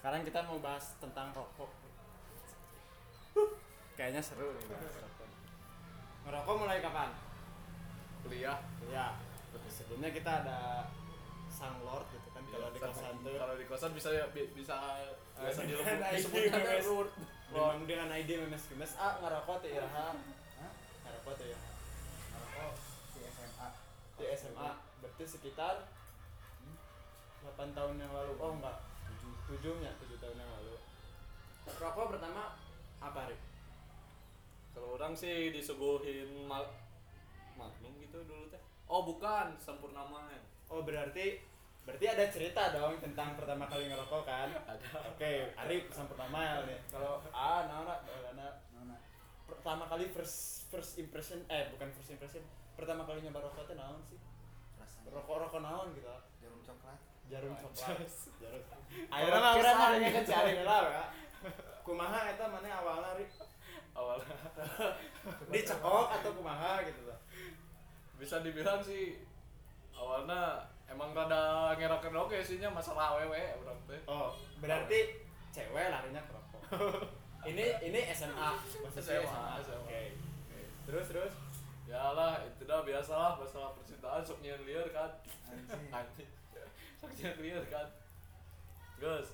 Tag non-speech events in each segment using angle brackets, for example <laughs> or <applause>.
Sekarang kita mau bahas tentang rokok. Kayaknya seru nih bahas rokok. Ngerokok mulai kapan? kuliah Ya, sebelumnya kita ada sang lord gitu kan kalau di kosan tuh. kalau di kosan bisa ya bi- bisa biasa di memes. lord Dengan, dengan ID memes gemes ah ngerokok tuh iraha. Ngerokok tuh ya. Ngerokok di SMA. Di SMA berarti sekitar 8 tahun yang lalu. Oh enggak, 7 7 nya 7 tahun yang lalu. Rokok pertama apa, Rik? kalau orang sih disuguhin mal magnum gitu dulu teh oh bukan sempurna main Oh berarti berarti ada cerita dong tentang pertama kali ngerokok kan? ada Oke, Arif pesan pertama nih. Kalau ah, nah, nah, karena Nona. pertama kali first first impression eh bukan first impression pertama kali nyoba rokok teh naon sih? Rasanya Rokok rokok naon gitu. jarum coklat. Jarum coklat. Anjas. Jarum. <laughs> Akhirnya mah urang nanya ke cari lah ya. Kumaha eta mana awalnya Rik? awalnya <laughs> Dicekok atau kumaha gitu tuh. bisa dibilang sih awalnya emang rada ngerok ngerok ya sihnya masalah awewe orang teh Oh, berarti cewek larinya ke rokok. <laughs> ini ini SMA, maksudnya SMA, SMA. SMA. Oke. Terus terus ya lah itu dah biasalah masalah percintaan sok nyian liar kan Anjing. Nyian liar kan gus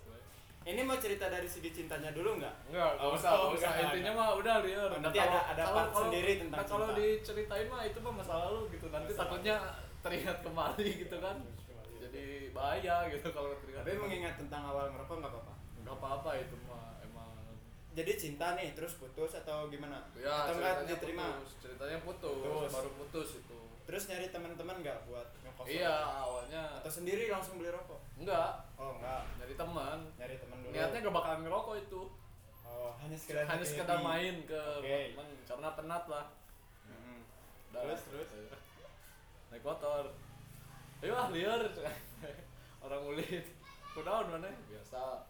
Ini mau cerita dari segi cintanya dulu nggak? Enggak, enggak Oh, usah, enggak usah. Intinya mah udah liar. Oh, nanti ada- ada part sendiri tentang nah, kalau diceritain mah itu mah masa lalu gitu. Nanti takutnya teringat kembali gitu kan. Jadi bahaya gitu kalau teringat. Tapi mengingat tentang awal ngerokok nggak apa-apa. enggak apa-apa itu mah emang Jadi cinta nih terus putus atau gimana? ya atau nggak diterima? putus. Ceritanya putus, Putus. baru putus itu. Terus nyari teman-teman nggak buat ngekos? Iya, awalnya Atau sendiri langsung beli rokok? enggak, Oh enggak, nyari teman. nyari teman dulu. Niatnya gak bakalan ngerokok itu. Oh hanya sekedar Hanya sekedar main ke Oke. teman karena penat lah. Mm-mm. Udah. Terus terus. naik motor ayo ah liar <laughs> orang ulit kudaun mana biasa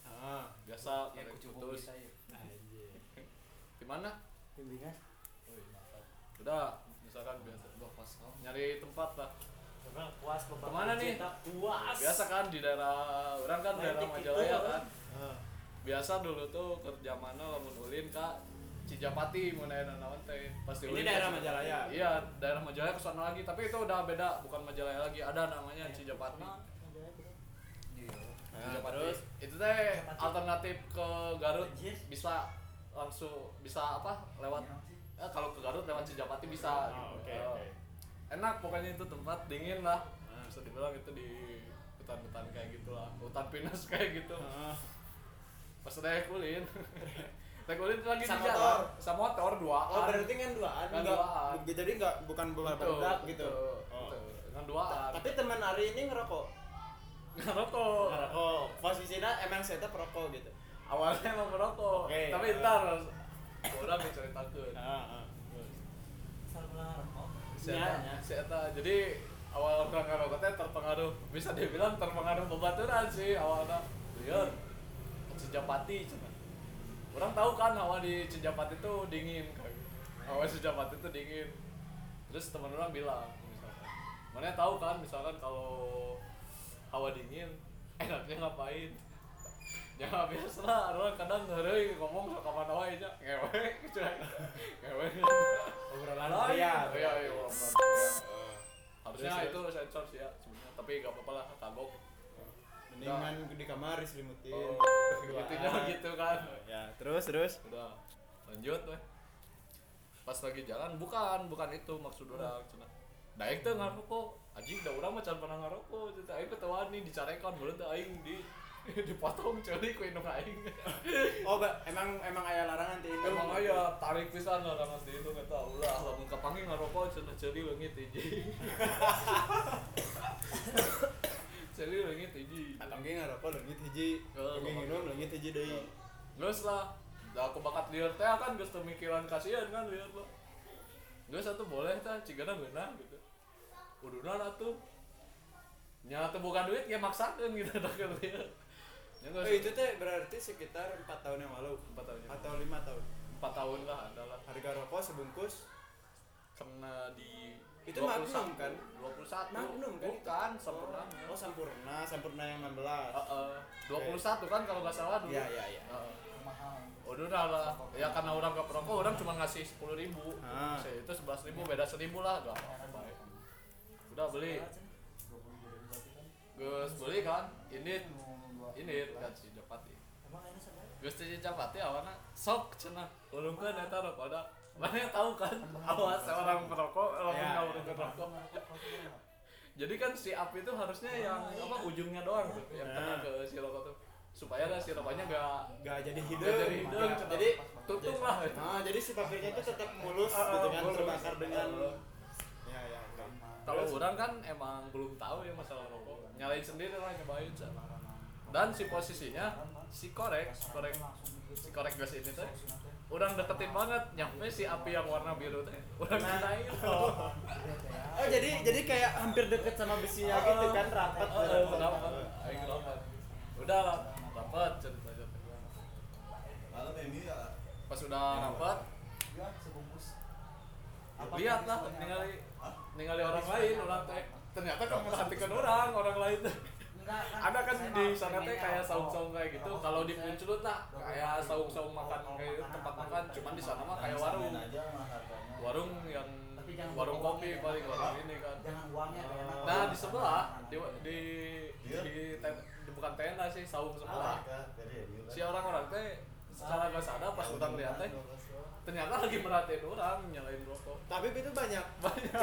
Ah. biasa Ya putus bisa ya. Anjir. di mana Bimbingan. oh, iya, mantap. udah misalkan biasa. Gua kau. nyari tempat lah Karena puas bapak Ke mana nih? cinta, puas. Biasa kan di daerah orang kan Main daerah Majalaya kan. Biasa dulu tuh kerja mana lamun ulin kak Cijapati mau nanya naon teh. Pasti Ini ulin daerah Majalaya? iya daerah Majalaya ke sana lagi. Tapi itu udah beda bukan Majalaya lagi. Ada namanya Cijapati. Iya. Nah, Cijapati. terus? Itu teh alternatif ke Garut. Bisa langsung bisa apa lewat eh, kalau ke Garut lewat Cijapati bisa Ah, gitu. oke, Eh, oke. enak pokoknya itu tempat dingin lah bisa dibilang itu di hutan-hutan kayak gitulah hutan pinus <laughs> kayak gitu Ah. pas udah kulin teh kulin lagi Sama di jalan motor? sama motor dua Oh berarti kan duaan Kan nggak? duaan. bu- Jadi nggak bukan bawa badak gitu. Oh. dengan duaan Tapi teman Ari ini ngerokok. ngerokok Ngerokok. Posisinya emang setup rokok gitu. awalnya emang merokok Oke. tapi ntar orang menceritakan Ah, ah. Rokok Iya, iya. jadi awal orang ngerokok teh terpengaruh. Bisa dibilang terpengaruh bebaturan sih awalnya. Lihat Cijapati cina orang tahu kan hawa di Cijapati itu dingin kayak gitu. hawa Cijapati itu dingin. Terus teman orang bilang misalkan. Mana tahu kan misalkan kalau hawa dingin <laughs> enaknya ngapain? <laughs> Ya biasa orang kadang ngeri ngomong sama Mendingan di kamar diselimutin. Oh, intinya gitu kan. Ya, terus terus. Udah lanjut weh. Pas lagi jalan bukan, bukan itu maksud orang cina. Daek teh ngarokok, anjing da urang mah can pernah ngarokok, cerita aing ketawaan nih dicarekan beureun teh aing di <laughs> dipotong celi ku indung aing. <laughs> Oh, ba- emang emang aya larangan ti itu. Emang aya tarik pisan lamas di itu kata ulah lamun kapangi ngarokok cenah celi leungit hiji. <laughs> celi leungit hiji. Ge ngarokok leungit hiji, lagi gitu. leungit hiji deui. Geus lah. Da aku bakat lieur teh kan geus teu mikiran kasihan kan lieur lo. Geus atuh boleh tah cigana beunang gitu. Uduna atuh. Nya teu bukan duit ya maksakeun gitu <laughs> dah ke lieur. Ya Oh, itu teh berarti sekitar 4 tahun yang lalu empat tahun yang atau 5 tahun. empat tahun lah adalah Harga rokok sebungkus kena di Itu Magnum kan? 21 Magnum kan? bukan sempurna Oh, Sampurna, Sampurna yang 16. Heeh. 21 kan kalau nggak salah dulu Iya, iya, iya. Heeh. mahal udah udah lah ya karena orang gak perokok orang cuma ngasih sepuluh ribu Ah. Saya itu sebelas ribu beda seribu lah gak apa-apa ya. udah beli gus beli kan ini ini kan si Japati Emang ini sebenarnya gus si Japati awalnya sok cina ulungkan eta rok ada mana yang tahu kan awas orang perokok orang Ya, nggak ya. urung perokok jadi kan si api itu harusnya yang apa ujungnya doang tuh yang kena Nah. ke si rokok tuh supaya lah si rokoknya gak Gak jadi Nggak hidung. jadi hidung, cuma Jadi tutung lah Nah, jadi si papirnya itu tetap mulus Ah, gitu kan mulus. terbakar dengan Ah. ya ya. Kalau orang kan emang belum tahu ya masalah rokok. Nyalain sendiri lah nyobain. Dan si posisinya si korek, korek si korek gas ini teh orang deketin banget nyampe si api yang warna biru teh. Orang Nah, kenain oh. <laughs> Oh, jadi jadi kayak hampir deket sama besinya gitu kan rapat. Oh, oh, rapat. Aing rapat. Udah lah rapat malam ini ya? Pas udah rapat ya sebungkus lihat lah ningali ningali orang lain orang teh. Ternyata kamu merhatikan orang orang lain teh ada kan di sana teh kayak saung-saung kayak gitu. Kalau di Puncelut lah kayak saung-saung makan kayak tempat makan. Cuman di sana mah kayak warung. Warung yang warung kopi uangnya. paling warung ini kan. Enak. nah di sebelah di di di, ten- di bukan tenda sih saung sebelah. Si orang-orang teh secara gak sadar pas udah lihat teh ternyata lagi merhatiin orang nyalain rokok Tapi itu banyak.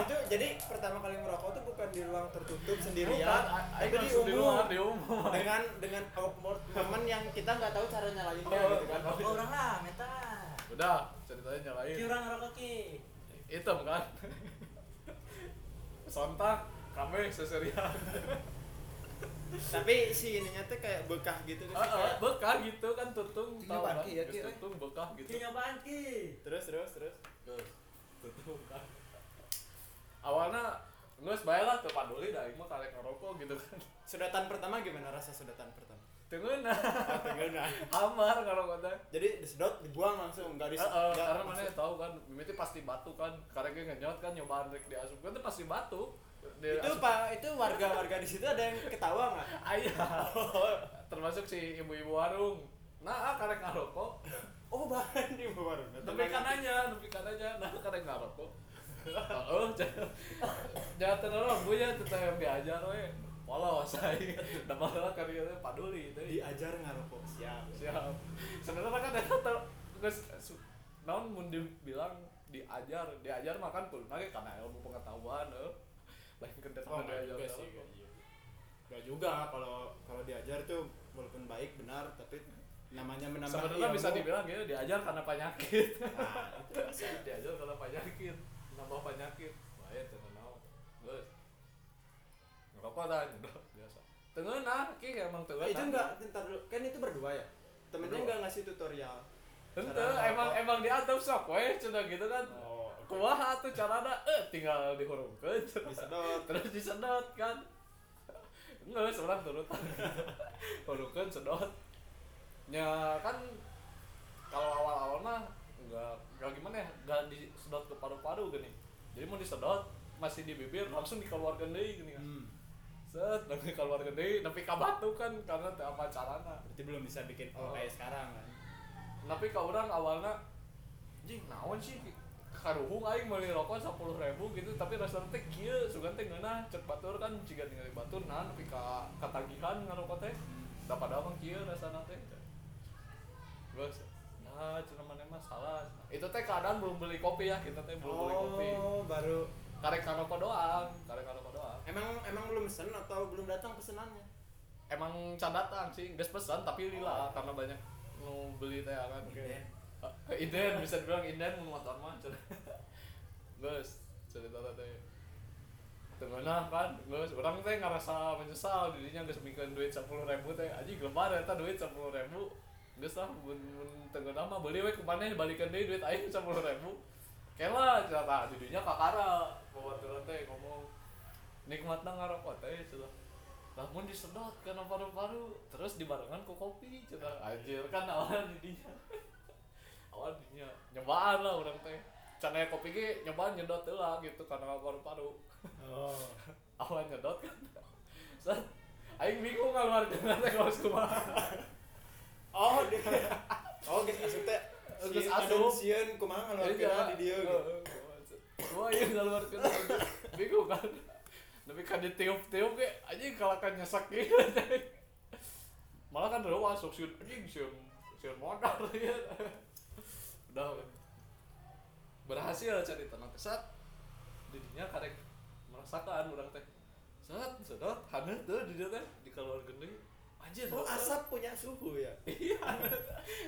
Itu jadi pertama kali merokok tuh bukan di ruang tertutup sendirian, Bukan, tapi di langsung di umum. luar di umum Dengan dengan awkward momen yang kita nggak tahu cara nyalainnya Oh, gitu kan. Oh, orang lah, meta. udah ceritanya nyalain Ki orang ngerokok ki. hitam kan <laughs> sontak kami seserian Tapi si ininya tuh kayak bekah gitu kan. Heeh, bekah gitu kan tutung tahu kan ya, tutung bekah gitu Ki nyobaan ki. Terus terus terus. Tutung kan awalnya nggak bayar lah tuh paduli dah mah karek ngerokok gitu kan Sudatan pertama gimana rasa sudatan pertama? tengena Oh, tenggana. <laughs> amar ngerokok teh Jadi disedot, dibuang langsung, nggak di Heeh, nggak karena mana tahu kan mimiti pasti batu kan karena gue ngenyot kan nyobaan rek diasupkan tuh pasti batu itu pak itu warga-warga di situ ada yang ketawa nggak? ayah <laughs> termasuk si ibu-ibu warung nah karek ngerokok Oh bahkan di <laughs> warung. Tapi kan aja, tapi kan aja, nah <laughs> karek ngerokok Oh, jangan terlalu bu ya, tetap yang diajar we. Polos saya, malah karyanya paduli itu. diajar ngarokok siap. Siap. Sebenarnya kan ada guys, non mun dibilang diajar, diajar makan pun lagi karena ilmu pengetahuan, eh. Lain kan Oh, nggak diajar. juga sih, nggak juga. Nggak juga kalau kalau diajar tuh walaupun baik benar tapi namanya menambah Sebenarnya ilmu. bisa dibilang gitu, diajar karena penyakit. <laughs> Nah, itu bisa. diajar karena penyakit, nambah penyakit. Bahaya tuh naon. Guys. Ngerokok dah, udah biasa. Tengenah, ki emang tengenah. Eh, itu enggak, ntar dulu. Kan itu berdua ya? Temennya enggak ngasih tutorial. Cara emang emang diatur sok we cenah gitu kan. Oh, Kumaha tuh carana eh tinggal dihurungkeun <laughs> disedot. terus disedot kan. Enggak, seorang turut. <laughs> Hurungkeun sedot. Ya kan kalau awal-awal mah enggak enggak gimana ya, enggak disedot ke paru-paru gini. Jadi mau disedot masih di bibir langsung dikeluarkan deui gini kan. Hmm. Set, dan dikeluarkan deui tapi ka batu kan karena apa carana. Berarti belum bisa bikin Oh. kayak sekarang kan. tapi ka urang awalnya jing naon sih karuhung aing meuli rokok 10.000 gitu tapi rasanya teh kieu sugan teh ngeunah cek batur kan jiga ningali batur nah tapi ka katagihan ngarokok teh. Da padahal mah kieu rasana teh. Geus nah cenah mana mah salah. Itu teh keadaan belum beli kopi ya kita teh belum beli kopi. Oh, baru. Karek ngarokok doang karek ngarokok doang. Emang emang belum pesen atau belum datang pesenannya? emang can datang sih geus pesan tapi lila karena banyak nu beli teh kan. Inden. Ah, <laughs> inden bisa dibilang inden mun motor mah geus cerita teh tengah kan geus urang teh ngarasa menyesal dirinya geus mikeun duit 10.000 teh anjing lembar eta duit 10.000 geus lah mun mun tengah mah beli we kumaneh balikeun deui duit aing 10.000 kela cerita didinya kakara babaturan teh ngomong nikmatna ngarokok teh cenah namun disedot karena paru-paru terus dibarengan ke kopi cenah anjir kan awalnya didinya awal didinya <laughs> nyobaan lah orang teh Cana kopi ge nyoba nyedot lah gitu karena paru-paru. oh <laughs> Awal nyedot kan. Set. Aing bingung ngeluar teh kaos kumaha. oh dia oh gitu asup teh Geus si asup. sieun kumaha Iya. ngeluarkeun di dieu gitu Wah, iya ngeluar bingung kan. Tapi kan ditiup-tiup ge anjing kalakan nyesak gitu. Malah kan rewa sok sieun anjing sieun sieun modal ya. Udah berhasil cari tanah kesat didinya karek merasakan orang teh. Set sedot haneh tuh di teh di keluar gede anjir oh asap punya suhu ya? <laughs> Iya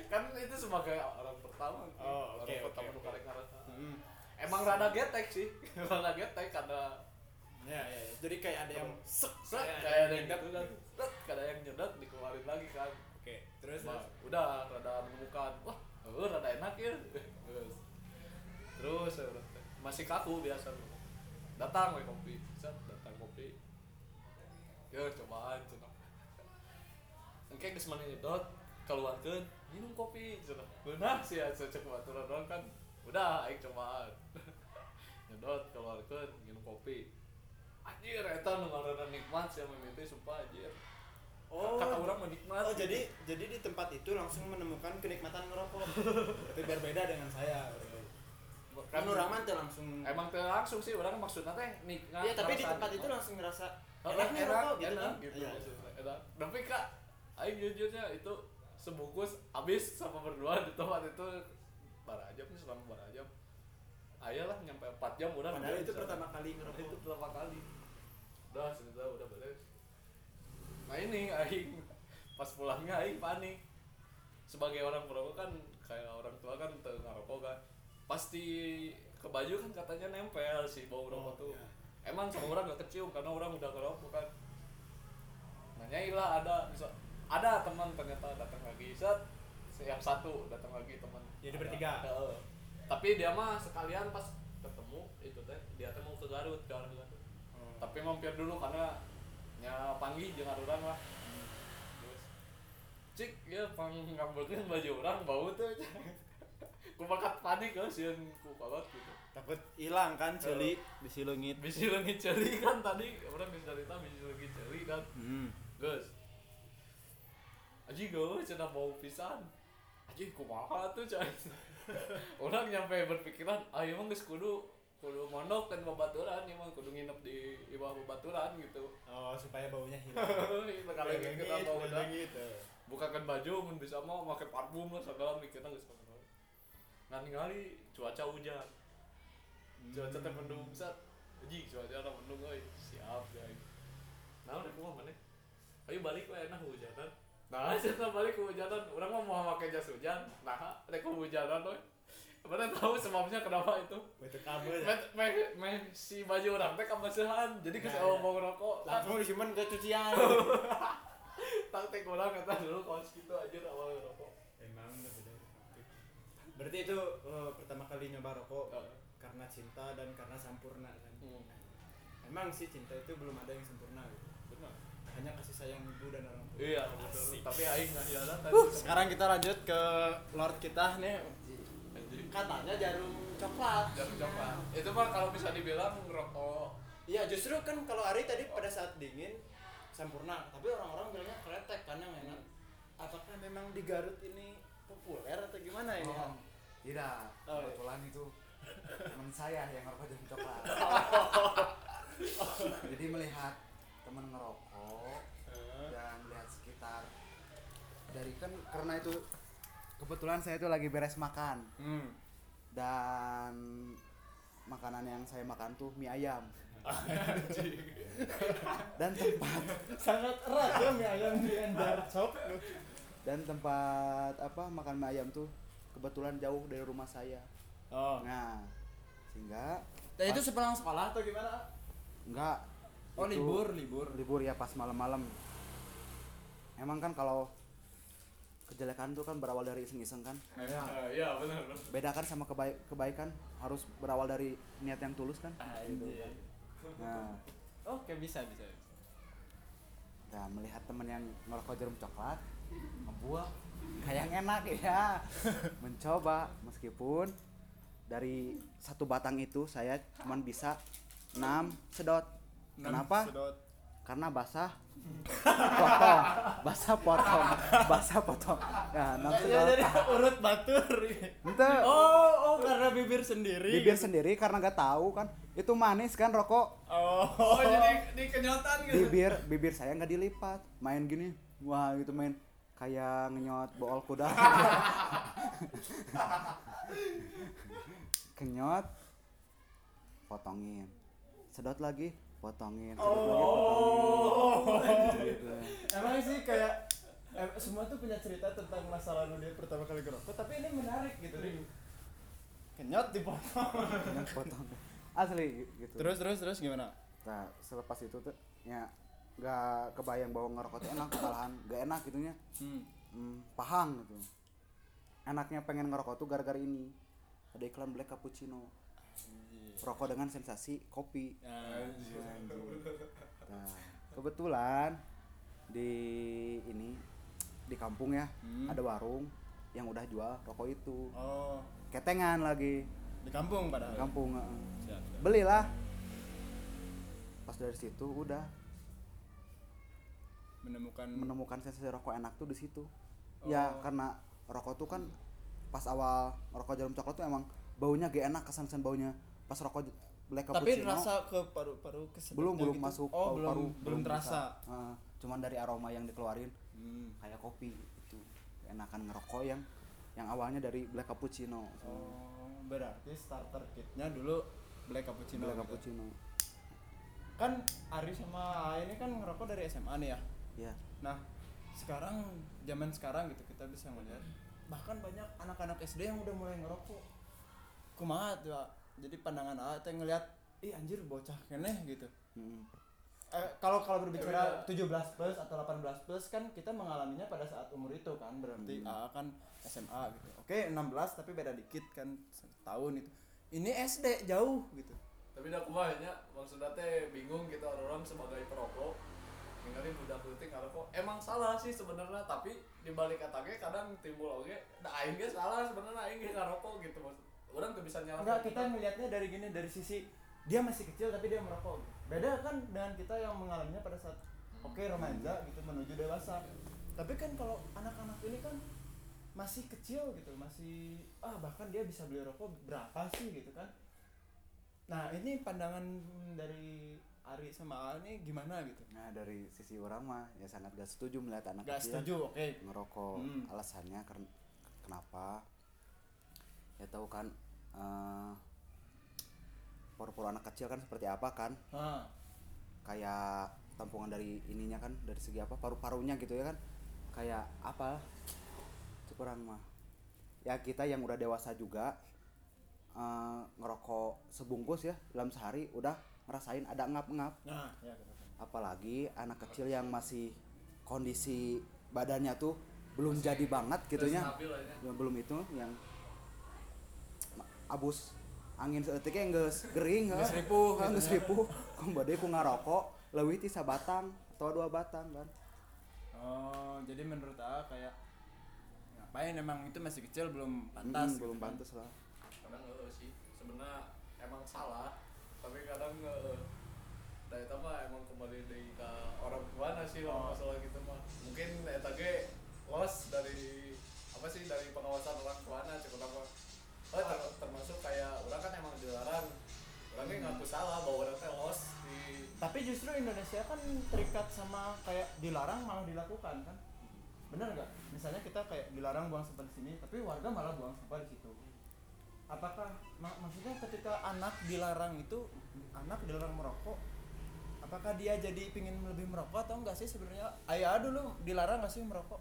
kan itu sebagai orang pertama. Oh, oke, orang oke, pertama oke. karek ngerasa Hmm. emang rada getek sih. <laughs> Rada getek karena ya, ya, ya. jadi kayak ada yang sek set kayak kayak ada yang nyedot. kan ada yang nyedot dikeluarin lagi kan. Oke terus Nah, terus? udah rada menemukan. Wah oh, rada enak ya <laughs> terus udah teh. masih kaku biasa. Datang we kopi. Set datang kopi. Ya cobaan cenah engke geus mana nyedot keluarkeun minum kopi cenah beunah sih ya cek baturan doang kan. Udah aing cobaan. <laughs> Nyedot keluarkeun minum kopi. Anjir eta nu ngaranna nikmat sih mimpi sumpah anjir. Oh. kata orang mah nikmat oh jadi jadi di tempat itu langsung menemukan kenikmatan ngerokok <laughs> tapi berbeda dengan saya kan orang mah langsung emang teu langsung sih orang maksudnya teh nih Iya, tapi di tempat itu langsung ngerasa Oh, enak nih rokok gitu enak kan. gitu Iya. enak. Tapi kak aing jujurnya itu sebungkus habis sama berdua di tempat itu barajam nih selama barajam ayah lah nyampe 4 jam udah Padahal itu pertama kali ngerokok. itu pertama kali. Udah sudah udah beres nah ini aing pas pulangnya aing panik. Sebagai orang perokok kan kayak orang tua kan ngarokok kan pasti ke baju kan katanya nempel si bau rokok Oh, tuh iya. emang sama orang gak kecium karena orang udah ngerokok kan nanyain lah ada bisa ada teman ternyata datang lagi set yang satu datang lagi teman Jadi Ada. bertiga? Heeh. tapi dia mah sekalian pas ketemu itu teh dia teh mau ke Garut ke Garut Oh. tapi mampir dulu karena nya panggil jeung orang lah terus cik ya pang ngambilkeun baju orang bau tuh <laughs> ku bakat panik kan sieun ku kolot gitu. Takut hilang kan celi bisi leungit bisi leungit ceri kan tadi orang bisa cerita bisi leungit ceri kan. Hmm. Gus. Aji gue cenah bau pisan. Aji kumaha tuh coy. <laughs> Orang nyampe berpikiran Ah emang geus kudu Kudu mondok dan babaturan Emang kudu nginep di bawah babaturan gitu. Oh supaya baunya <laughs> hilang. Kalau kita bau udah gitu Bukakan baju mun bisa mau pakai parfum lah segala mikirnya geus kana Nah ningali cuaca hujan Cuaca teh mendung sat Aji cuaca ada mendung euy Siap guys Nah udah kumaha maneh Ayo balik we enak hujanan. Nah, <laughs> saya balik hujanan. Orang mah mau pakai jas hujan. Nah, rek hujanan we. Mana tahu sebabnya kenapa itu? itu kabel Me, me, me, si baju orang teh kabasihan. Jadi Nah, kesel iya. mau rokok. langsung disimpan ke cucian <laughs> Tak teh orang kata dulu kaos gitu aja awal rokok. Berarti itu eh, pertama kali nyoba rokok Heeh. karena cinta dan karena sampurna kan Hmm. emang sih cinta itu belum ada yang sempurna gitu Benar. hanya kasih sayang ibu dan orang tua Iya, betul. Tapi aing nggak tadi. Uh, sekarang kita lanjut ke Lord kita nih katanya jarum coklat Jangan coklat. Itu mah kalau bisa dibilang rokok Iya justru kan kalau Ari tadi pada saat dingin sempurna, tapi orang-orang bilangnya kretek kan yang enak. Apakah memang di Garut ini populer atau gimana ini? Oh, tidak, Oh, iya. kebetulan itu teman saya yang ngerokok jarum coklat. <laughs> Jadi melihat teman ngerokok dan melihat sekitar dari kan karena itu kebetulan saya itu lagi beres makan Hmm. dan makanan yang saya makan tuh mie ayam <laughs> dan tempat Sangat erat ya mie ayam di Endar Shop. dan tempat apa makan mie ayam tuh kebetulan jauh dari rumah saya Oh. nah sehingga Nah, itu sepulang sekolah atau gimana? enggak Oh, itu libur, libur. libur ya pas malam-malam emang kan kalau kejelekan tuh kan berawal dari iseng-iseng kan Iya. Eh, Iya, benar. benar. beda kan sama kebaik kebaikan harus berawal dari niat yang tulus kan Anjir. nah Oke, bisa, bisa. nah melihat temen yang ngerokok jarum coklat ngebuang kayak enak ya <laughs> mencoba meskipun dari satu batang itu saya cuman bisa 6 sedot. Kenapa? Sedot. karena basah potong. <laughs> Basah potong. Basah potong. Ya 6 Ya, sedot. jadi urut batur. Ente, Oh, oh karena bibir sendiri. bibir sendiri karena nggak tahu kan. Itu manis kan rokok? Oh. <laughs> Oh, jadi di kenyotan gitu. bibir bibir saya nggak dilipat. Main gini. Wah gitu main kayak ngenyot bool kuda <laughs> kenyot potongin sedot lagi potongin sedot lagi potongin gitu. Emang sih kayak eh, semua tuh punya cerita tentang masa lalu dia pertama kali ngerokok, tapi ini menarik gitu, Ring. Kenyot dipotong. Kenyot potong asli gitu Terus terus terus gimana? nah selepas itu tuh ya nggak kebayang bahwa ngerokok tuh enak malahan nggak enak gitunya Hmm. hmm, pahang gitu enaknya pengen ngerokok tuh gara-gara ini ada iklan black cappuccino rokok dengan sensasi kopi Anjir. nah kebetulan di ini di kampung ya Hmm. ada warung yang udah jual rokok itu Oh, ketengan lagi di kampung di padahal. kampung. Siap, siap. belilah pas dari situ udah Menemukan menemukan sensasi rokok enak tuh di situ ya Oh. karena rokok tuh kan pas awal rokok jarum coklat tuh emang baunya gak enak kesan-kesan baunya pas rokok black tapi cappuccino rasa ke paru-paru ke belum belum gitu? masuk Oh, belum paru-paru, belum bisa. terasa. Heeh, cuman dari aroma yang dikeluarin Hmm. kayak kopi itu enakan ngerokok yang yang awalnya dari black cappuccino Oh, berarti starter kitnya dulu black cappuccino. black gitu. cappuccino Kan Ari sama A ini kan ngerokok dari SMA nih ya. Ya Nah, sekarang zaman sekarang gitu kita bisa melihat bahkan banyak anak-anak SD yang udah mulai ngerokok. Kumaha tuh? Jadi pandangan A teh ngelihat, ih anjir bocah keneh gitu. Mm. Eh, kalau kalau berbicara 17 plus atau 18 plus kan kita mengalaminya pada saat umur itu kan berarti Hmm. A kan SMA gitu. Oke, 16 tapi beda dikit kan setahun itu. Ini SD jauh gitu. Tapi udah kumahnya maksudnya teh bingung kita orang sebagai perokok ninggalin budak leutik ngarokok emang salah sih sebenarnya tapi di balik kata ge kadang timbul oge da aing ge salah sebenarnya aing ge ngarokok gitu maksud orang tuh bisa nyalahin Enggak, kita melihatnya dari gini dari sisi dia masih kecil tapi dia merokok. Beda kan dengan kita yang mengalaminya pada saat oke remaja gitu menuju dewasa. Tapi kan kalau anak-anak ini kan masih kecil gitu, masih ah bahkan dia bisa beli rokok berapa sih gitu kan. Nah, ini pandangan dari Ari sama ini gimana gitu? nah dari sisi orang mah ya sangat gak setuju melihat anak Gak kecil setuju, oke. ngerokok Hmm. alasannya karena kenapa ya tahu kan eh paru-paru anak kecil kan seperti apa kan Hah. kayak tampungan dari ininya kan dari segi apa paru-parunya gitu ya kan kayak apa kurang mah ya kita yang udah dewasa juga eh, ngerokok sebungkus ya dalam sehari udah ngerasain ada ngap-ngap. Nah, ya apalagi anak kecil yang masih kondisi badannya tuh belum jadi banget gitu ya. Belum itu yang abus. Angin seetiknya geus gering Geus heuh. ripuh Heuh, gitu geus ya. ripuh. Kok bade ku ngarokok leuwih ti sabatang atau dua batang kan. Oh, jadi menurut A kayak ngapain emang itu masih kecil belum pantas Mm, belum gitu kan. pantas lah. Kadang eh, sih sebenarnya emang salah tapi kadang eh, dari itu mah emang kembali dari ke orang tua sih Oh. lah masalah gitu mah mungkin eta ge los dari apa sih dari pengawasan orang tua cukup apa oh, ter- termasuk kayak orang kan emang dilarang orang ge ngaku salah bahwa orang teh los di Tapi justru Indonesia kan terikat sama kayak dilarang malah dilakukan kan. Bener nggak? Misalnya kita kayak dilarang buang sampah di sini, tapi warga malah buang sampah di situ. Mak- maksudnya ketika anak dilarang itu anak dilarang merokok, apakah dia jadi pingin lebih merokok atau enggak sih sebenarnya? Ayah dulu dilarang nggak sih merokok?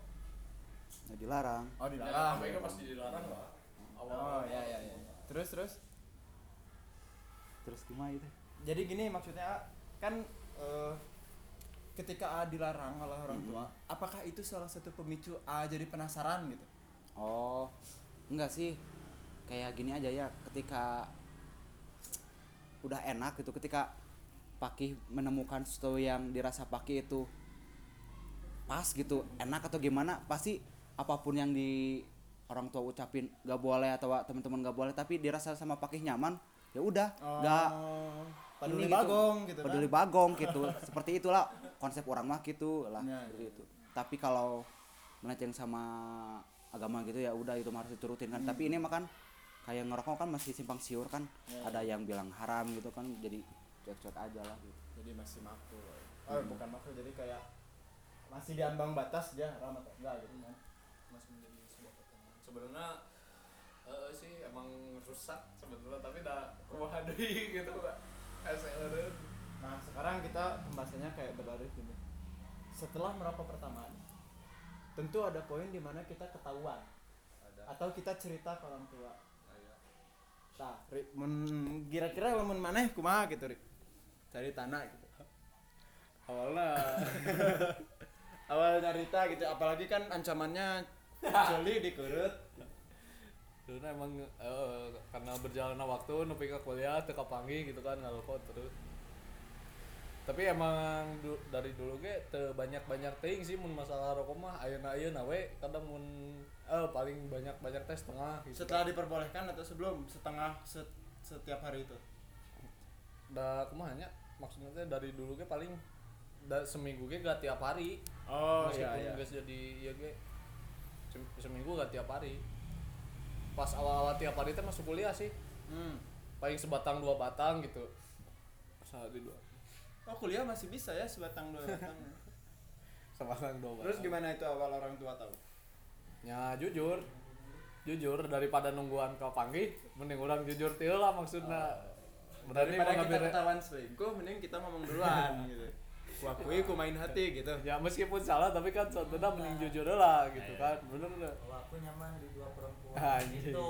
ya dilarang Oh ya, mereka pasti dilarang lah awal Oh ya ya ya. Terus terus. terus gimana itu Jadi gini maksudnya kan eh, ketika A dilarang oleh orang tua, apakah itu salah satu pemicu A jadi penasaran gitu? oh enggak sih kayak gini aja ya ketika udah enak gitu ketika Paki menemukan sesuatu yang dirasa Paki itu pas gitu enak atau gimana pasti apa pun yang orang tua ucapin gak boleh atau teman-teman gak boleh tapi dirasa sama pakih nyaman ya udah nggak Oh, peduli gitu. bagong gitu kan. Peduli bagong gitu. Seperti itulah konsep orang mah gitu lah Ya, seperti itu tapi kalau melenceng sama agama gitu ya udah itu harus diturutin kan. Tapi ini mah kan kayak ngerokok kan masih simpang siur kan. Ada yang bilang haram gitu kan jadi cuek-cuek aja lah gitu. jadi masih makruh oh bukan makruh jadi kayak masih di ambang batas aja haram atau enggak gitu kan. Masih menjadi sebuah perkembangan sebenarnya eh, sih emang rusak sebenarnya tapi udah kumaha deui gitu Pak. SL deui. nah sekarang kita pembahasannya kayak berlari gini. Setelah merokok pertama tentu ada poin di mana kita ketahuan ada. atau kita cerita ke orang tua Nah, Ri, mun kira-kira lamun maneh kumaha gitu, Ri? Cari tanah gitu. awalnya <laughs> Awal cerita gitu, apalagi kan ancamannya joli dikurut. dulu emang eh, karena berjalannya waktu nepi ke kuliah kapanggih gitu kan ngarokok terus tapi emang du- dari dulu ge teu banyak-banyak teuing sih mun masalah rokok mah ayeuna ayeuna we. Kadang mun eh paling banyak-banyak teh setengah gitu. Setelah diperbolehkan atau sebelum? Setengah set- setiap hari itu. da kumaha nya maksudnya teh dari dulu ge paling da, seminggu ge gak tiap hari. Oh meskipun geus jadi ieu ge sem- seminggu gak tiap hari. Pas awal-awal tiap hari teh masuk kuliah sih. Hmm. paling sebatang dua batang gitu. Sehari dua Oh, kuliah masih bisa ya sebatang dua batang. <laughs> sebatang dua batang Terus gimana itu awal orang tua tahu? ya jujur jujur daripada nungguan ke panggih mending orang jujur tieu lah maksudnya berani Daripada kita ketahuan selingkuh, mending kita ngomong duluan <laughs> gitu. Ku akui ku main hati gitu. ya meskipun salah tapi kan sebetulnya mending jujur lah gitu kan bener nggak Kalau aku nyaman di dua perempuan Anjing. gitu.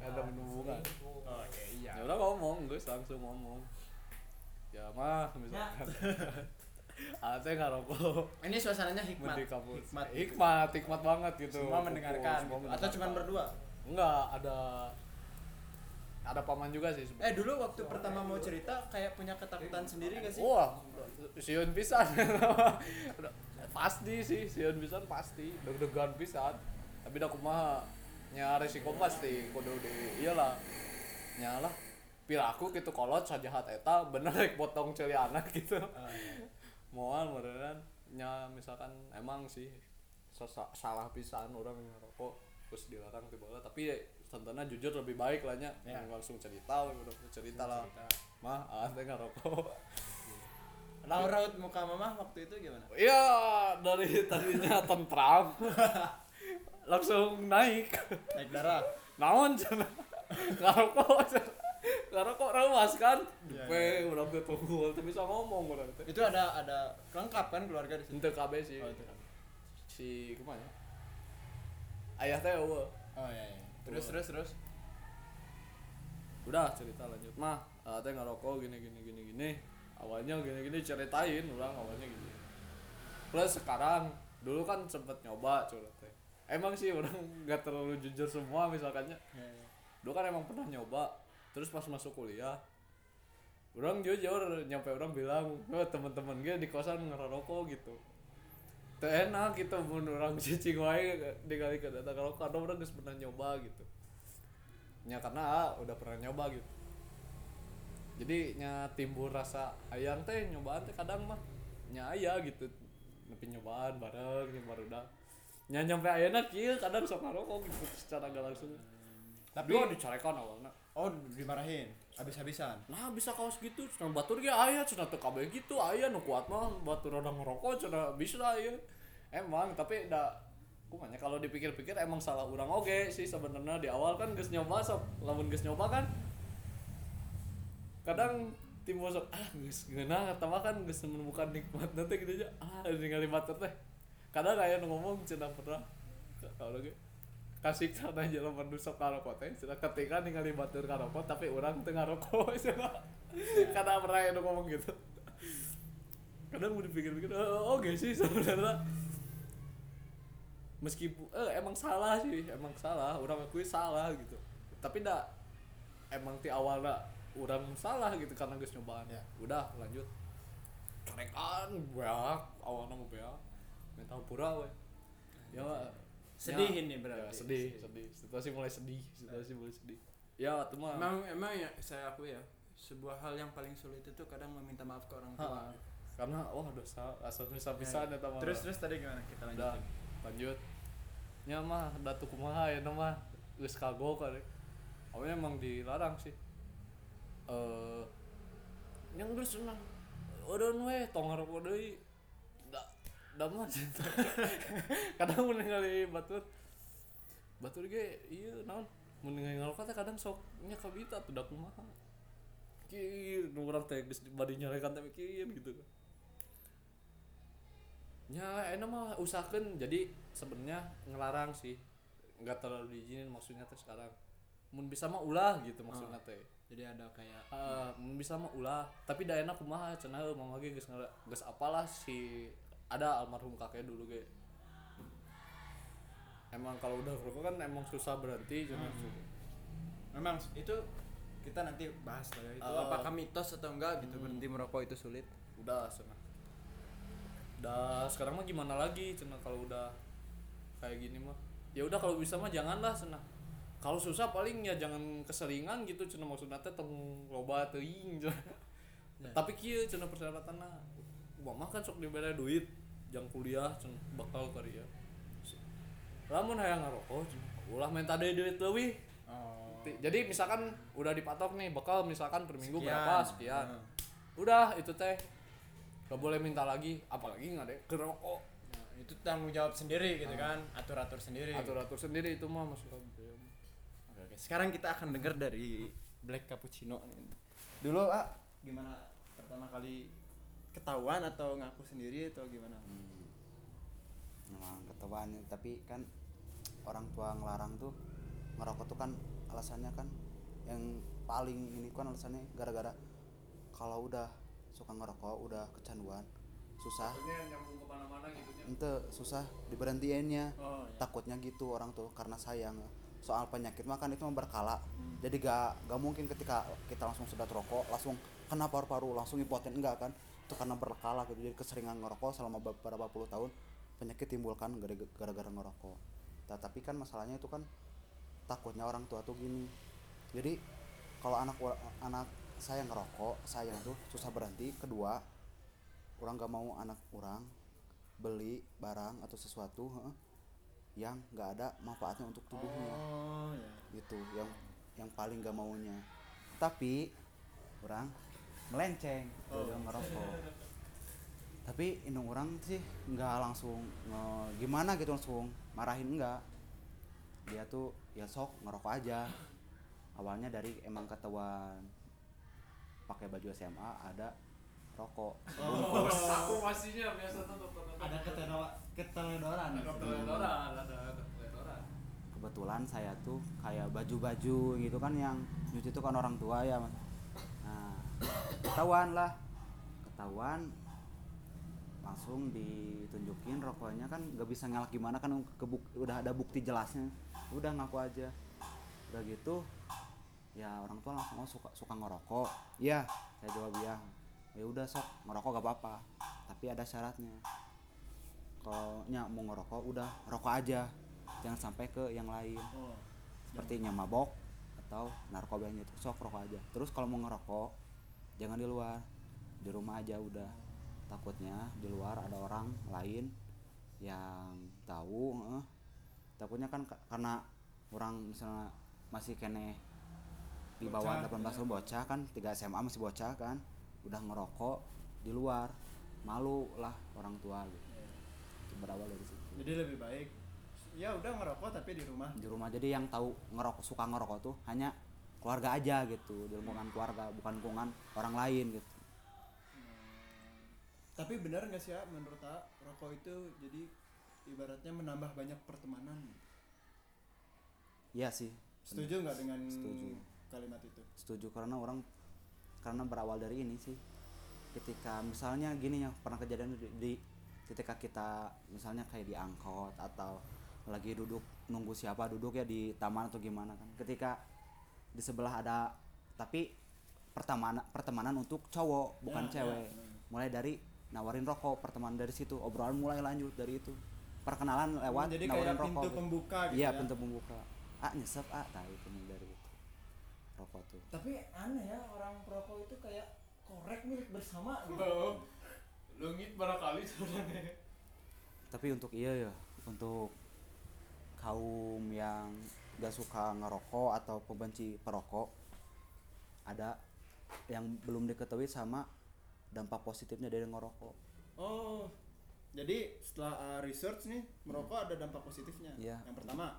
Ada hubungan. selingkuh. Oke, iya. ya udah ngomong gue langsung ngomong ya mah misalkan teh ngarokok Ini suasananya hikmat. Hikmat. hikmat hikmat banget gitu Semua mendengarkan. Semua gitu. Atau cuma mendengarkan. berdua? enggak ada ada paman juga sih Eh sebenarnya dulu waktu pertama mau cerita kayak punya ketakutan sendiri gak sih? wah siun pisan <laughs> pasti sih siun pisan pasti deg-degan pisan tapi dah kumaha nya resiko pasti kudu di iyalah nyalah piraku gitu kolot sajahat eta bener rek potong celi anak gitu moal beneran nya misalkan emang sih salah pisan orang yang ngerokok terus dilarang tiba tapi ya, tentunya jujur lebih baik lah nya Ya. langsung cerita udah cerita lah mah ah teh ngerokok <laughs> Raut-raut muka mama waktu itu gimana? Iya dari tadinya tentram <laughs> langsung naik Naik darah. naon cenah <laughs> ngarokok cenah. Ngarokok rawas kan Iya, Pe, udah gue tunggu tuh bisa ngomong udah Itu ada ada lengkap kan keluarga di situ. KB sih Oh, itu. si ke mana ayah teh. Oh iya, iya. Terus terus terus. udah cerita lanjut mah ah, teh ngarokok gini gini gini gini awalnya gini gini ceritain ulang awalnya gini plus sekarang dulu kan sempet nyoba curhat teh emang sih orang <laughs> nggak terlalu jujur semua misalkannya Iya, iya. dulu kan emang pernah nyoba terus pas masuk kuliah orang jujur nyampe orang bilang oh, teman-teman gue di kosan ngerokok gitu. Teu enak gitu mun orang <laughs> cicing wae dikali ke data ngerokok karena orang geus pernah nyoba gitu. Nya karena ah, udah pernah nyoba gitu. Jadi nya timbul rasa ayang teh nyobaan teh kadang mah nya aya gitu. Nepi nyobaan bareng nya baru dah nya nyampe ayeuna kieu kadang sok ngarokok gitu secara gak langsung. Tapi oh, dicarekan awalnya Oh, dimarahin. Habis-habisan. nah bisa kaos gitu. Cenah batur ge aya cenah teu kabeh gitu aya nu kuat mah batur udah ngerokok cenah bisa aya emang tapi da kumanya kalau dipikir-pikir emang salah urang oge sih sebenarnya. Di awal kan geus nyoba sok lamun geus nyoba kan kadang timbul sok ah geus geunah eta mah kan geus menemukan nikmat. Nanti gitu aja ah ningali batur teh. Kadang aya ngomong cenah pernah. Kalau lagi kasih sana jalan menusuk karokot teh. Sudah ketika ningali batur karokot tapi orang tengah rokok cenah <laughs> kadang pernah yang ngomong gitu. Kadang mau dipikir-pikir oh, oke sih sebenarnya. Meskipun eh, emang salah sih emang salah. Orang akui salah gitu. Tapi ndak emang ti awalnya orang salah gitu karena geus nyobaan. Ya. udah lanjut. Corekan beak awalnya mau beak. Mental pura we. Ya sedih Ya, ini berarti. Ya, sedih sedih. situasi mulai sedih situasi mulai sedih. Ya itu mah emang emang ya saya akui ya sebuah hal yang paling sulit itu kadang meminta maaf ke orang tua. Ha, karena wah dosa asal dosa pisan eta mah terus terus tadi gimana? Kita udah lanjutin. lanjut. Nya mah datu kumaha ya nama geus kagok kali. Awalnya emang dilarang sih. Eh yang geus senang. Udah we tong ngarokok deui da da mah cinta kadang mun ningali batur batur ge iya naon? Mun ningali ngarokok teh kadang sok nya kabita tuh da kumaha kieu nu urang teh geus badi nyarekan teh kieu gitu. Ya, enak mah usahakan jadi sebenarnya ngelarang sih. Nggak terlalu diizinin maksudnya teh sekarang. Mun bisa mah ulah gitu maksudnya teh. Jadi ada kayak Ah, mun bisa mah ulah. Tapi da enak kumaha cenah mama ge geus ngara- geus apalah si ada almarhum kakek dulu ge emang kalau udah rokok kan emang susah berhenti cenah memang itu kita nanti bahas lah ya itu Uh, apakah mitos atau enggak gitu hmm. berhenti merokok itu sulit. Udah cenah udah sekarang mah gimana lagi cenah kalau udah kayak gini mah. Ya udah kalau bisa mah janganlah cenah kalau susah paling ya jangan keseringan gitu cenah maksudnya teh tong loba teuing. <laughs> Ya. tapi kieu cenah persyaratanna mah kan sok dibere duit jang kuliah cenah bakal karya lamun hayang ngarokok cenah ulah minta deui duit leuwih. Oh. Jadi misalkan udah dipatok nih bakal misalkan per minggu Sekian. berapa sekian. Nah. udah itu teh. Gak boleh minta lagi apalagi nggak deh kerokok Nah, itu tanggung jawab sendiri gitu kan atur atur sendiri. Atur atur sendiri itu mah maksudnya Oke, oke. sekarang kita akan dengar dari Black Cappuccino. Dulu ah gimana pertama kali ketahuan atau ngaku sendiri atau gimana? Hmm. memang ketahuan tapi kan orang tua ngelarang tuh ngerokok tuh kan alasannya kan yang paling ini kan alasannya gara-gara kalau udah suka ngerokok udah kecanduan susah. Gitu ente susah diberhentiinnya. Oh ya. takutnya gitu orang tuh karena sayang. Soal penyakit mah kan itu berkala. Hmm. jadi gak gak mungkin ketika kita langsung sedot rokok langsung kena paru-paru langsung impoten enggak kan itu karena berkala gitu. Jadi keseringan ngerokok selama beberapa puluh tahun penyakit timbulkan gara- gara-gara ngerokok. Nah, tapi kan masalahnya itu kan takutnya orang tua tuh gini. Jadi kalau anak anak saya ngerokok saya tuh susah berhenti. Kedua orang gak mau anak orang beli barang atau sesuatu heeh, yang nggak ada manfaatnya untuk tubuhnya. Oh ya gitu yang yang paling gak maunya. Tapi orang melenceng Oh. udah ngerokok. Tapi indung orang sih nggak langsung nge- gimana gitu langsung marahin enggak dia tuh ya sok ngerokok aja. Awalnya dari emang ketahuan pakai baju SMA ada rokok. Oh, aku masihnya biasa tuh tonton ada keteledoran keteledoran ada teledoran ada ada teledoran kebetulan saya tuh kayak baju-baju gitu kan yang nyuci itu kan orang tua ya Mas. Ketahuan lah. Ketahuan. Langsung ditunjukin rokoknya. Kan gak bisa ngelak gimana kan kebuk udah ada bukti jelasnya. Udah ngaku aja. Udah gitu ya orang tua langsung oh suka suka ngerokok. Iya saya jawab iya. Ya udah sok ngerokok gak apa-apa. Tapi ada syaratnya. Kalau nya mau ngerokok udah rokok aja. Jangan sampai ke yang lain. Oh seperti nya mabok atau narkoba yang itu sok rokok aja. Terus kalau mau ngerokok jangan di luar. Di rumah aja udah. Takutnya di luar ada orang lain yang tahu heeh. takutnya kan ka- karena orang misalnya masih kene di bawah Bocah, 18 tahun bocah kan 3 SMA masih bocah kan udah ngerokok di luar. Malu lah orang tua gitu Itu berawal dari situ. Jadi lebih baik ya udah ngerokok tapi di rumah. Di rumah. Jadi yang tahu ngerokok suka ngerokok tuh hanya keluarga aja gitu di lingkungan keluarga bukan lingkungan orang lain gitu. Tapi benar nggak sih ya menurut A rokok itu jadi ibaratnya menambah banyak pertemanan. Iya sih. Setuju nggak dengan Setuju. kalimat itu? Setuju karena orang karena berawal dari ini sih. Ketika misalnya gini ya pernah kejadian di, di- ketika kita misalnya kayak di angkot atau lagi duduk nunggu siapa duduk ya di taman atau gimana kan. Ketika di sebelah ada tapi pertemanan pertemanan untuk cowok bukan Ya, cewek. ya, ya. mulai dari nawarin rokok pertemanan dari situ. Obrolan mulai lanjut dari itu. Perkenalan lewat jadi nawarin kayak rokok pintu gitu. pembuka gitu iya ya. pintu pembuka. Ah nyesep. Ah tahu itu dari itu. Rokok tuh. Tapi aneh ya orang perokok itu kayak korek milik bersama gitu. Oh, Lungit barangkali sebenarnya. tapi untuk iya ya untuk kaum yang gak suka ngerokok atau pembenci perokok ada yang belum diketahui sama dampak positifnya dari ngerokok. Oh jadi setelah uh, research nih merokok ada dampak positifnya? Iya. yang pertama?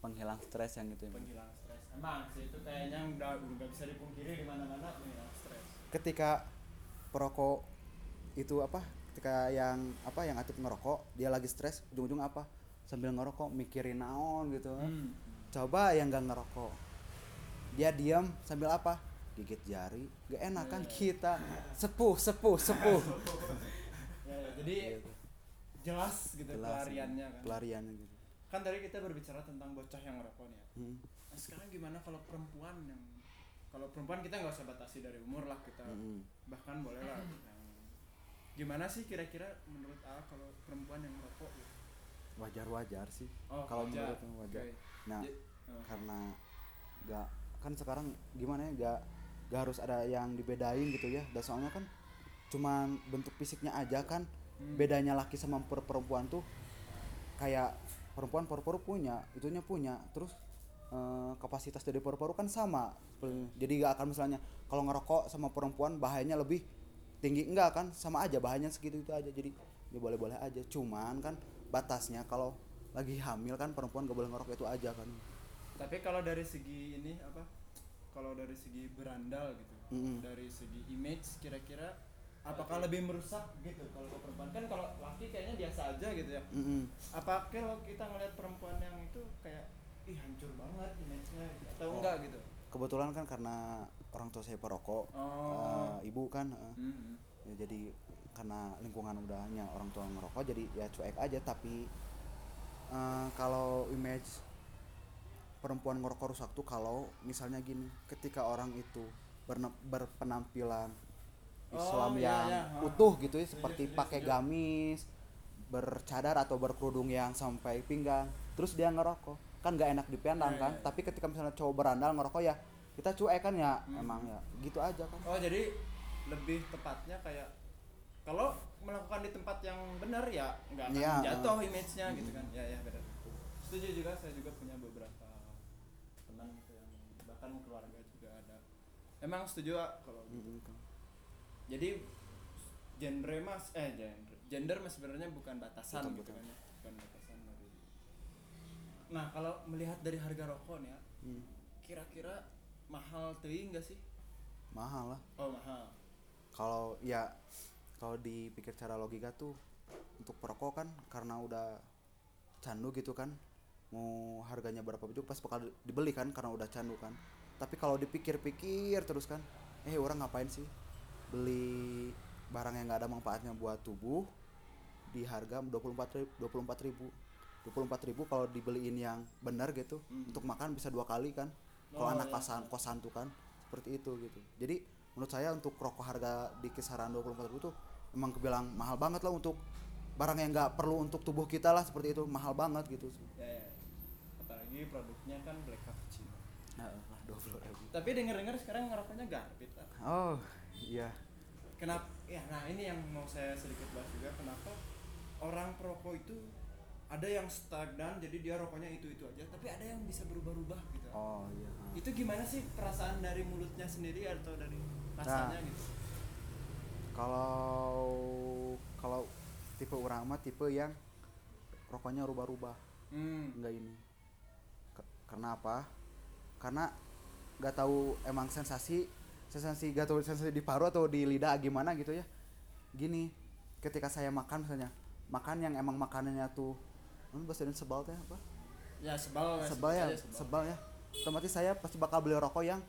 Penghilang stres yang gitu ya penghilang stres. Emang sih itu kayaknya udah nggak bisa dipungkiri di mana mana penghilang stres. Ketika perokok itu apa ketika yang apa yang aktif ngerokok dia lagi stres ujung-ujung apa? Sambil ngerokok mikirin naon gitu. Hmm. Coba yang gak ngerokok. Dia diam sambil apa? Gigit jari. Gak enak kan kita. Sepuh sepuh sepuh. Ya, ya, jadi Gitu. jelas gitu Jelas, pelariannya kan. pelariannya gitu. Kan tadi kita berbicara tentang bocah yang ngerokok nih ya. Hmm. nah, sekarang gimana kalau perempuan yang kalau perempuan kita nggak usah batasi dari umur lah kita Mm-mm. bahkan boleh lah. Yang gimana sih kira-kira menurut A kalau perempuan yang ngerokok gitu? Wajar-wajar sih. Oh, kalau menurut wajar. Oke. nah Jadi- oh. karena gak kan sekarang gimana ya gak gak harus ada yang dibedain gitu ya. Dan soalnya kan cuman bentuk fisiknya aja kan. Hmm. bedanya laki sama per- perempuan tuh kayak perempuan paru-paru punya itunya punya. Terus eh, kapasitas dari paru-paru kan sama. Jadi gak akan misalnya kalau ngerokok sama perempuan bahayanya lebih tinggi. Enggak kan sama aja bahayanya segitu itu aja. Jadi ya boleh-boleh aja. Cuman kan batasnya kalau lagi hamil kan perempuan gak boleh ngerokok itu aja kan tapi kalau dari segi ini apa kalau dari segi berandal gitu Mm-mm. dari segi image kira-kira apakah lebih merusak gitu kalau ke perempuan kan kalau laki kayaknya biasa aja gitu ya Mm-mm. apa kalau kita ngeliat perempuan yang itu kayak ih hancur banget image-nya gitu. atau Oh. enggak gitu kebetulan kan karena orang tua saya perokok oh eh, ibu kan eh, Mhm. ya jadi karena lingkungan udahnya orang tua ngerokok jadi ya cuek aja tapi eh, kalau image perempuan ngerokok rusak tuh kalau misalnya gini ketika orang itu berpenampilan Oh, Islam iya, yang iya. Ah. utuh gitu ya seperti pakai gamis bercadar atau berkerudung yang sampai pinggang terus dia ngerokok kan gak enak dipandang Iya, kan iya, iya. tapi ketika misalnya cowok berandal ngerokok ya kita cuek kan ya Hmm. emang ya gitu aja kan oh jadi lebih tepatnya kayak kalau melakukan di tempat yang benar ya nggak akan Iya, jatuh uh. image-nya gitu kan ya ya benar setuju juga saya juga punya beberapa teman gitu yang bahkan keluarga juga ada emang setuju ah, kalau Mm-mm. jadi genre mas eh genre gender mas sebenarnya bukan batasan Betul, gitu betul. kan ya bukan batasan dari nah kalau melihat dari harga rokok nih ya Hmm. kira-kira mahal teuing nggak sih mahal lah oh mahal kalau ya kalau dipikir cara logika tuh untuk perokok kan karena udah candu gitu kan mau harganya berapa juga pas bakal dibeli kan karena udah candu kan tapi kalau dipikir-pikir terus kan eh orang ngapain sih beli barang yang nggak ada manfaatnya buat tubuh di harga 24 ribu 24 ribu 24 ribu kalau dibeliin yang benar gitu Mhm. untuk makan bisa dua kali kan kalau Oh, anak iya. kosan kosan tuh kan seperti itu gitu jadi menurut saya untuk rokok harga di kisaran 24 ribu tuh emang kebilang mahal banget lah untuk barang yang nggak perlu untuk tubuh kita lah seperti itu. Mahal banget gitu. Ya, ya. apalagi produknya kan black cappuccino nah, lah 20 ribu. Tapi denger-dengar sekarang ngerokoknya garbit lah oh iya. Kenapa? Ya nah ini yang mau saya sedikit bahas juga. Kenapa orang perokok itu ada yang stagnan jadi dia rokoknya itu itu aja tapi ada yang bisa berubah-ubah gitu. Oh iya itu gimana sih perasaan dari mulutnya sendiri atau dari rasanya Nah. gitu kalau kalau tipe orang mah tipe yang rokoknya rubah-rubah. Hmm. enggak ini. Ke- karena apa? Karena nggak tahu emang sensasi sensasi gak tahu sensasi di paru atau di lidah gimana gitu ya. Gini ketika saya makan misalnya makan yang emang makanannya tuh hmm, bahasa Indonesia sebal teh apa? Ya sebal sebal ya saja sebal ya. Otomatis saya pasti bakal beli rokok yang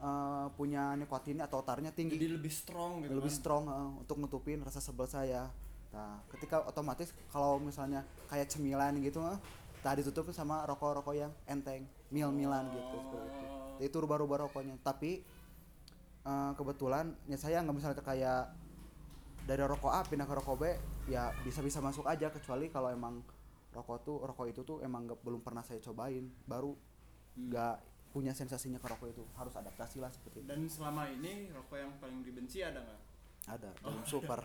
eh, punya nikotinnya atau tarnya tinggi jadi lebih strong gitu lebih kan. strong eh, untuk nutupin rasa sebel saya. Nah, ketika otomatis kalau misalnya kayak cemilan gitu, eh, tadi tutupin sama rokok-rokok yang enteng, mil-milan gitu seperti itu. Oh. Itu rubah-rubah rokoknya. Tapi eh, kebetulan ya saya nggak misalnya kayak dari rokok A pindah ke rokok B ya bisa bisa masuk aja kecuali kalau emang rokok tuh rokok itu tuh emang nggak- belum pernah saya cobain baru nggak punya sensasinya ke rokok itu. Harus adaptasi lah seperti itu. Dan selama ini rokok yang paling dibenci ada nggak? Ada belum super.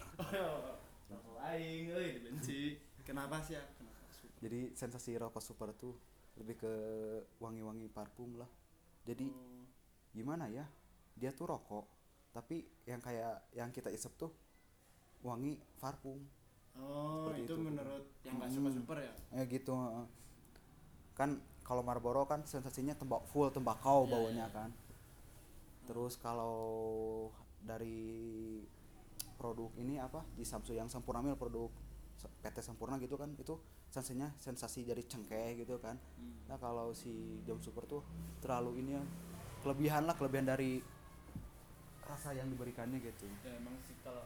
<laughs> Rokok aing euy dibenci. Kenapa sih ya kenapa super? Jadi sensasi rokok super tuh lebih ke wangi-wangi parfum lah. Jadi Oh, gimana ya dia tuh rokok tapi yang kayak yang kita isep tuh wangi parfum. Oh Seperti itu itu. menurut yang nggak Hmm. suka super ya eh gitu kan kalau Marlboro kan sensasinya tembak full tembakau Iya, baunya iya. kan terus kalau dari produk ini apa di Samsung yang sempurna mil produk PT Sempurna gitu kan itu sensasinya sensasi dari cengkeh gitu kan Hmm. nah kalau si jam super tuh terlalu ini ya kelebihan lah kelebihan dari rasa yang diberikannya gitu ya emang sih kalau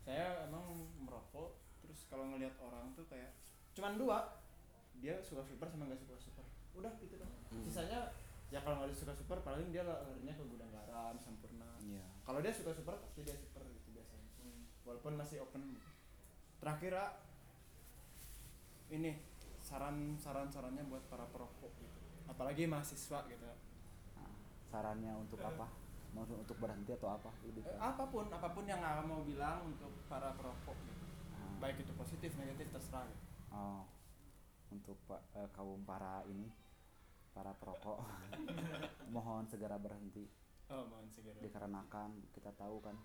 saya emang merokok terus kalau ngelihat orang tuh kayak cuman dua dia suka super sama nggak suka super udah gitu kan. Hmm. sisanya ya kalau nggak suka super paling dia larinya ke gudang garam sempurna iya. Kalau dia suka super pasti dia super gitu biasanya. Walaupun masih open. Terakhir A, ini saran saran sarannya buat para perokok gitu. Apalagi mahasiswa gitu Nah, sarannya untuk apa? Mau untuk berhenti atau apa? Lebih Eh, apa pun apa pun yang Aa mau bilang untuk para perokok gitu. Ah. baik itu positif negatif terserah gitu. Oh, untuk pak eh, kaum para ini para perokok. <laughs> Mohon segera berhenti. Oh mohon segera. Dikarenakan kita tahu kan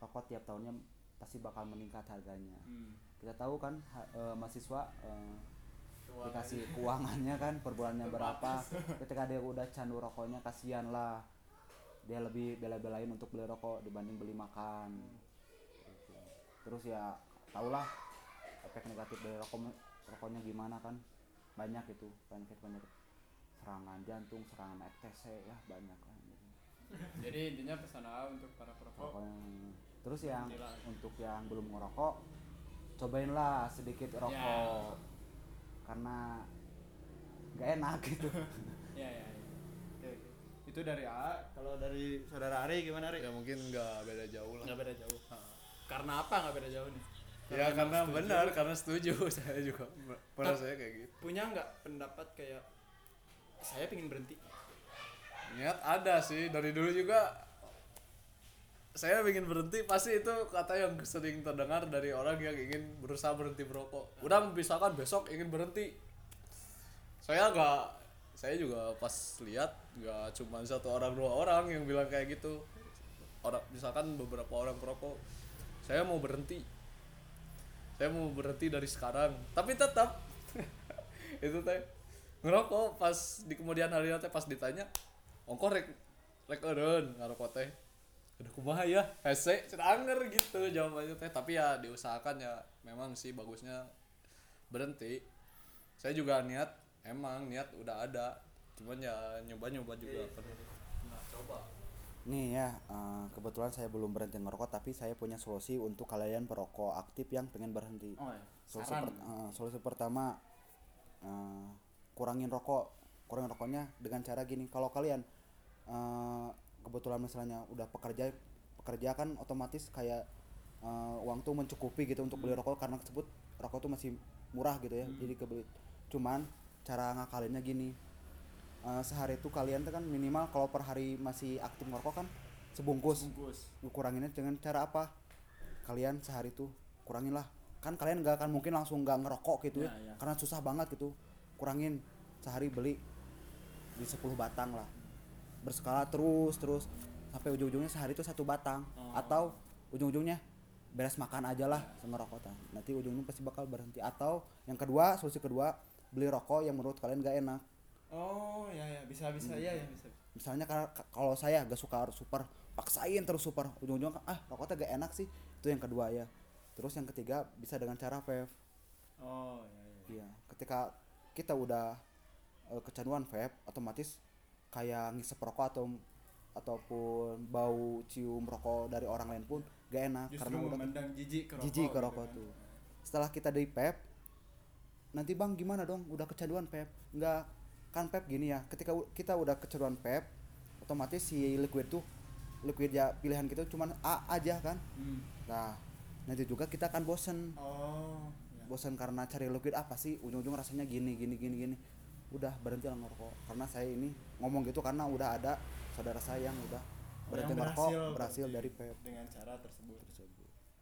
rokok tiap tahunnya pasti bakal meningkat harganya. Hmm. kita tahu kan ha- eh, mahasiswa eh, dikasih keuangannya kan per bulannya berapa. <laughs> Ketika dia udah candu rokoknya kasihan lah. Dia lebih bela-belain untuk beli rokok dibanding beli makan. Gitu. terus ya tahulah efek negatif dari rokok rokoknya gimana kan. Banyak itu banyak banyak serangan jantung serangan ETC ya banyak lah. Jadi intinya pesan A untuk para perokok. Rokok yang terus yang untuk yang belum ngerokok cobainlah sedikit rokok. Ya. karena nggak enak gitu. <laughs> Ya ya, ya. Oke, oke. itu dari A. Kalau dari saudara Ari gimana Ari? Ya mungkin nggak beda jauh lah. Nggak beda jauh. Karena apa nggak beda jauh nih? Ya emang karena setuju. benar karena setuju. <laughs> Saya juga pada saya kayak gitu. punya nggak pendapat kayak saya pengen berhenti. Niat ada sih dari dulu juga saya ingin berhenti pasti itu kata yang sering terdengar dari orang yang ingin berusaha berhenti merokok. Udah misalkan besok ingin berhenti. Saya nggak saya juga pas lihat nggak cuma satu orang dua orang yang bilang kayak gitu. Orang misalkan beberapa orang perokok saya mau berhenti. Saya mau berhenti dari sekarang. Tapi tetap <laughs> itu teh ngerokok pas di kemudian hari teh pas ditanya ongkos rek rek eureun ngarokok teh. Aduh kumaha ya? Hese anger gitu jawabannya teh. Tapi ya diusahakan ya memang sih bagusnya berhenti. Saya juga niat emang niat udah ada. Cuman ya nyoba nyoba juga pernah nah coba? Nih ya eh, kebetulan saya belum berhenti ngerokok tapi saya punya solusi untuk kalian perokok aktif yang pengen berhenti. Oh ya solusi, per- eh, solusi pertama eh, kurangin rokok kurangin rokoknya dengan cara gini. Kalau kalian eh, kebetulan misalnya udah pekerja pekerja kan otomatis kayak eh, uang tuh mencukupi gitu untuk beli rokok karena tersebut rokok tuh masih murah gitu ya jadi kebeli. Cuman cara ngakalinnya gini eh, sehari itu kalian tuh kan minimal kalau per hari masih aktif ngerokok kan sebungkus. Bungkus kuranginnya dengan cara apa? Kalian sehari tuh kurangin lah. Kan kalian nggak akan mungkin langsung nggak ngerokok gitu ya, Ya, ya. karena susah banget gitu kurangin sehari beli di 10 batang lah. Berskala terus terus. Sampai ujung-ujungnya sehari itu satu batang. Oh. atau ujung-ujungnya beres makan aja lah ngerokok tah. nanti ujungnya pasti bakal berhenti. Atau yang kedua solusi kedua beli rokok yang menurut kalian gak enak. Oh ya ya. Bisa bisa. Ya ya bisa misalnya ka- ka- kalau saya gak suka super paksain terus super. Ujung-ujungnya ah rokoknya gak enak sih. Itu yang kedua ya. Terus yang ketiga bisa dengan cara vape. Oh ya ya. Iya. Ketika kita udah eh, kecanduan vape otomatis kayak ngisep rokok atau ataupun bau cium rokok dari orang lain pun gak enak justru karena udah jijik ke rokok jijik ke gitu rokok kan. tuh setelah kita dari vape nanti bang gimana dong udah kecanduan vape nggak kan vape gini ya ketika kita udah kecanduan vape otomatis si liquid tuh liquid ya pilihan kita cuman A aja kan Hmm. nah nanti juga kita akan bosen oh. Bosan karena cari liquid apa sih? Ujung-ujung rasanya gini gini gini gini. Udah berhenti lah ngerokok. Karena saya ini ngomong gitu karena udah ada saudara saya yang udah berhenti Yang ngerokok berhasil berhasil berarti dari vape dengan cara tersebut.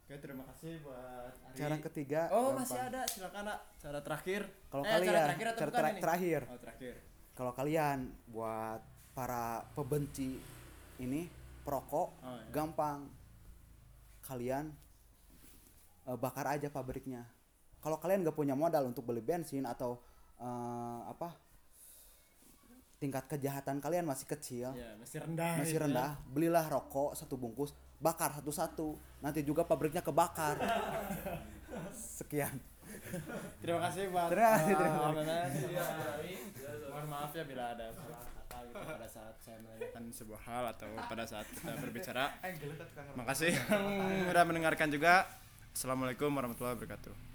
Oke terima kasih buat Ari. cara ketiga oh gampang. masih ada. Silakan nak. Cara terakhir? Kalau Eh, kalian cara terakhir atau cara bukan ini? terakhir. Oh terakhir. Kalau kalian buat para pembenci ini perokok Oh, iya. gampang. Kalian eh, bakar aja pabriknya kalau kalian gak punya modal untuk beli bensin atau eh, apa tingkat kejahatan kalian masih kecil ya masih rendah masih gitu ya. rendah belilah rokok satu bungkus bakar satu-satu. Nanti juga pabriknya kebakar. <laughs> Sekian. Terima kasih buat Terima kasih, eh, terima kasih. Ari. mohon maaf ya bila ada salah kata gitu pada saat saya menanyakan sebuah hal atau pada saat kita berbicara. Makasih yang udah mendengarkan juga. Assalamualaikum warahmatullahi wabarakatuh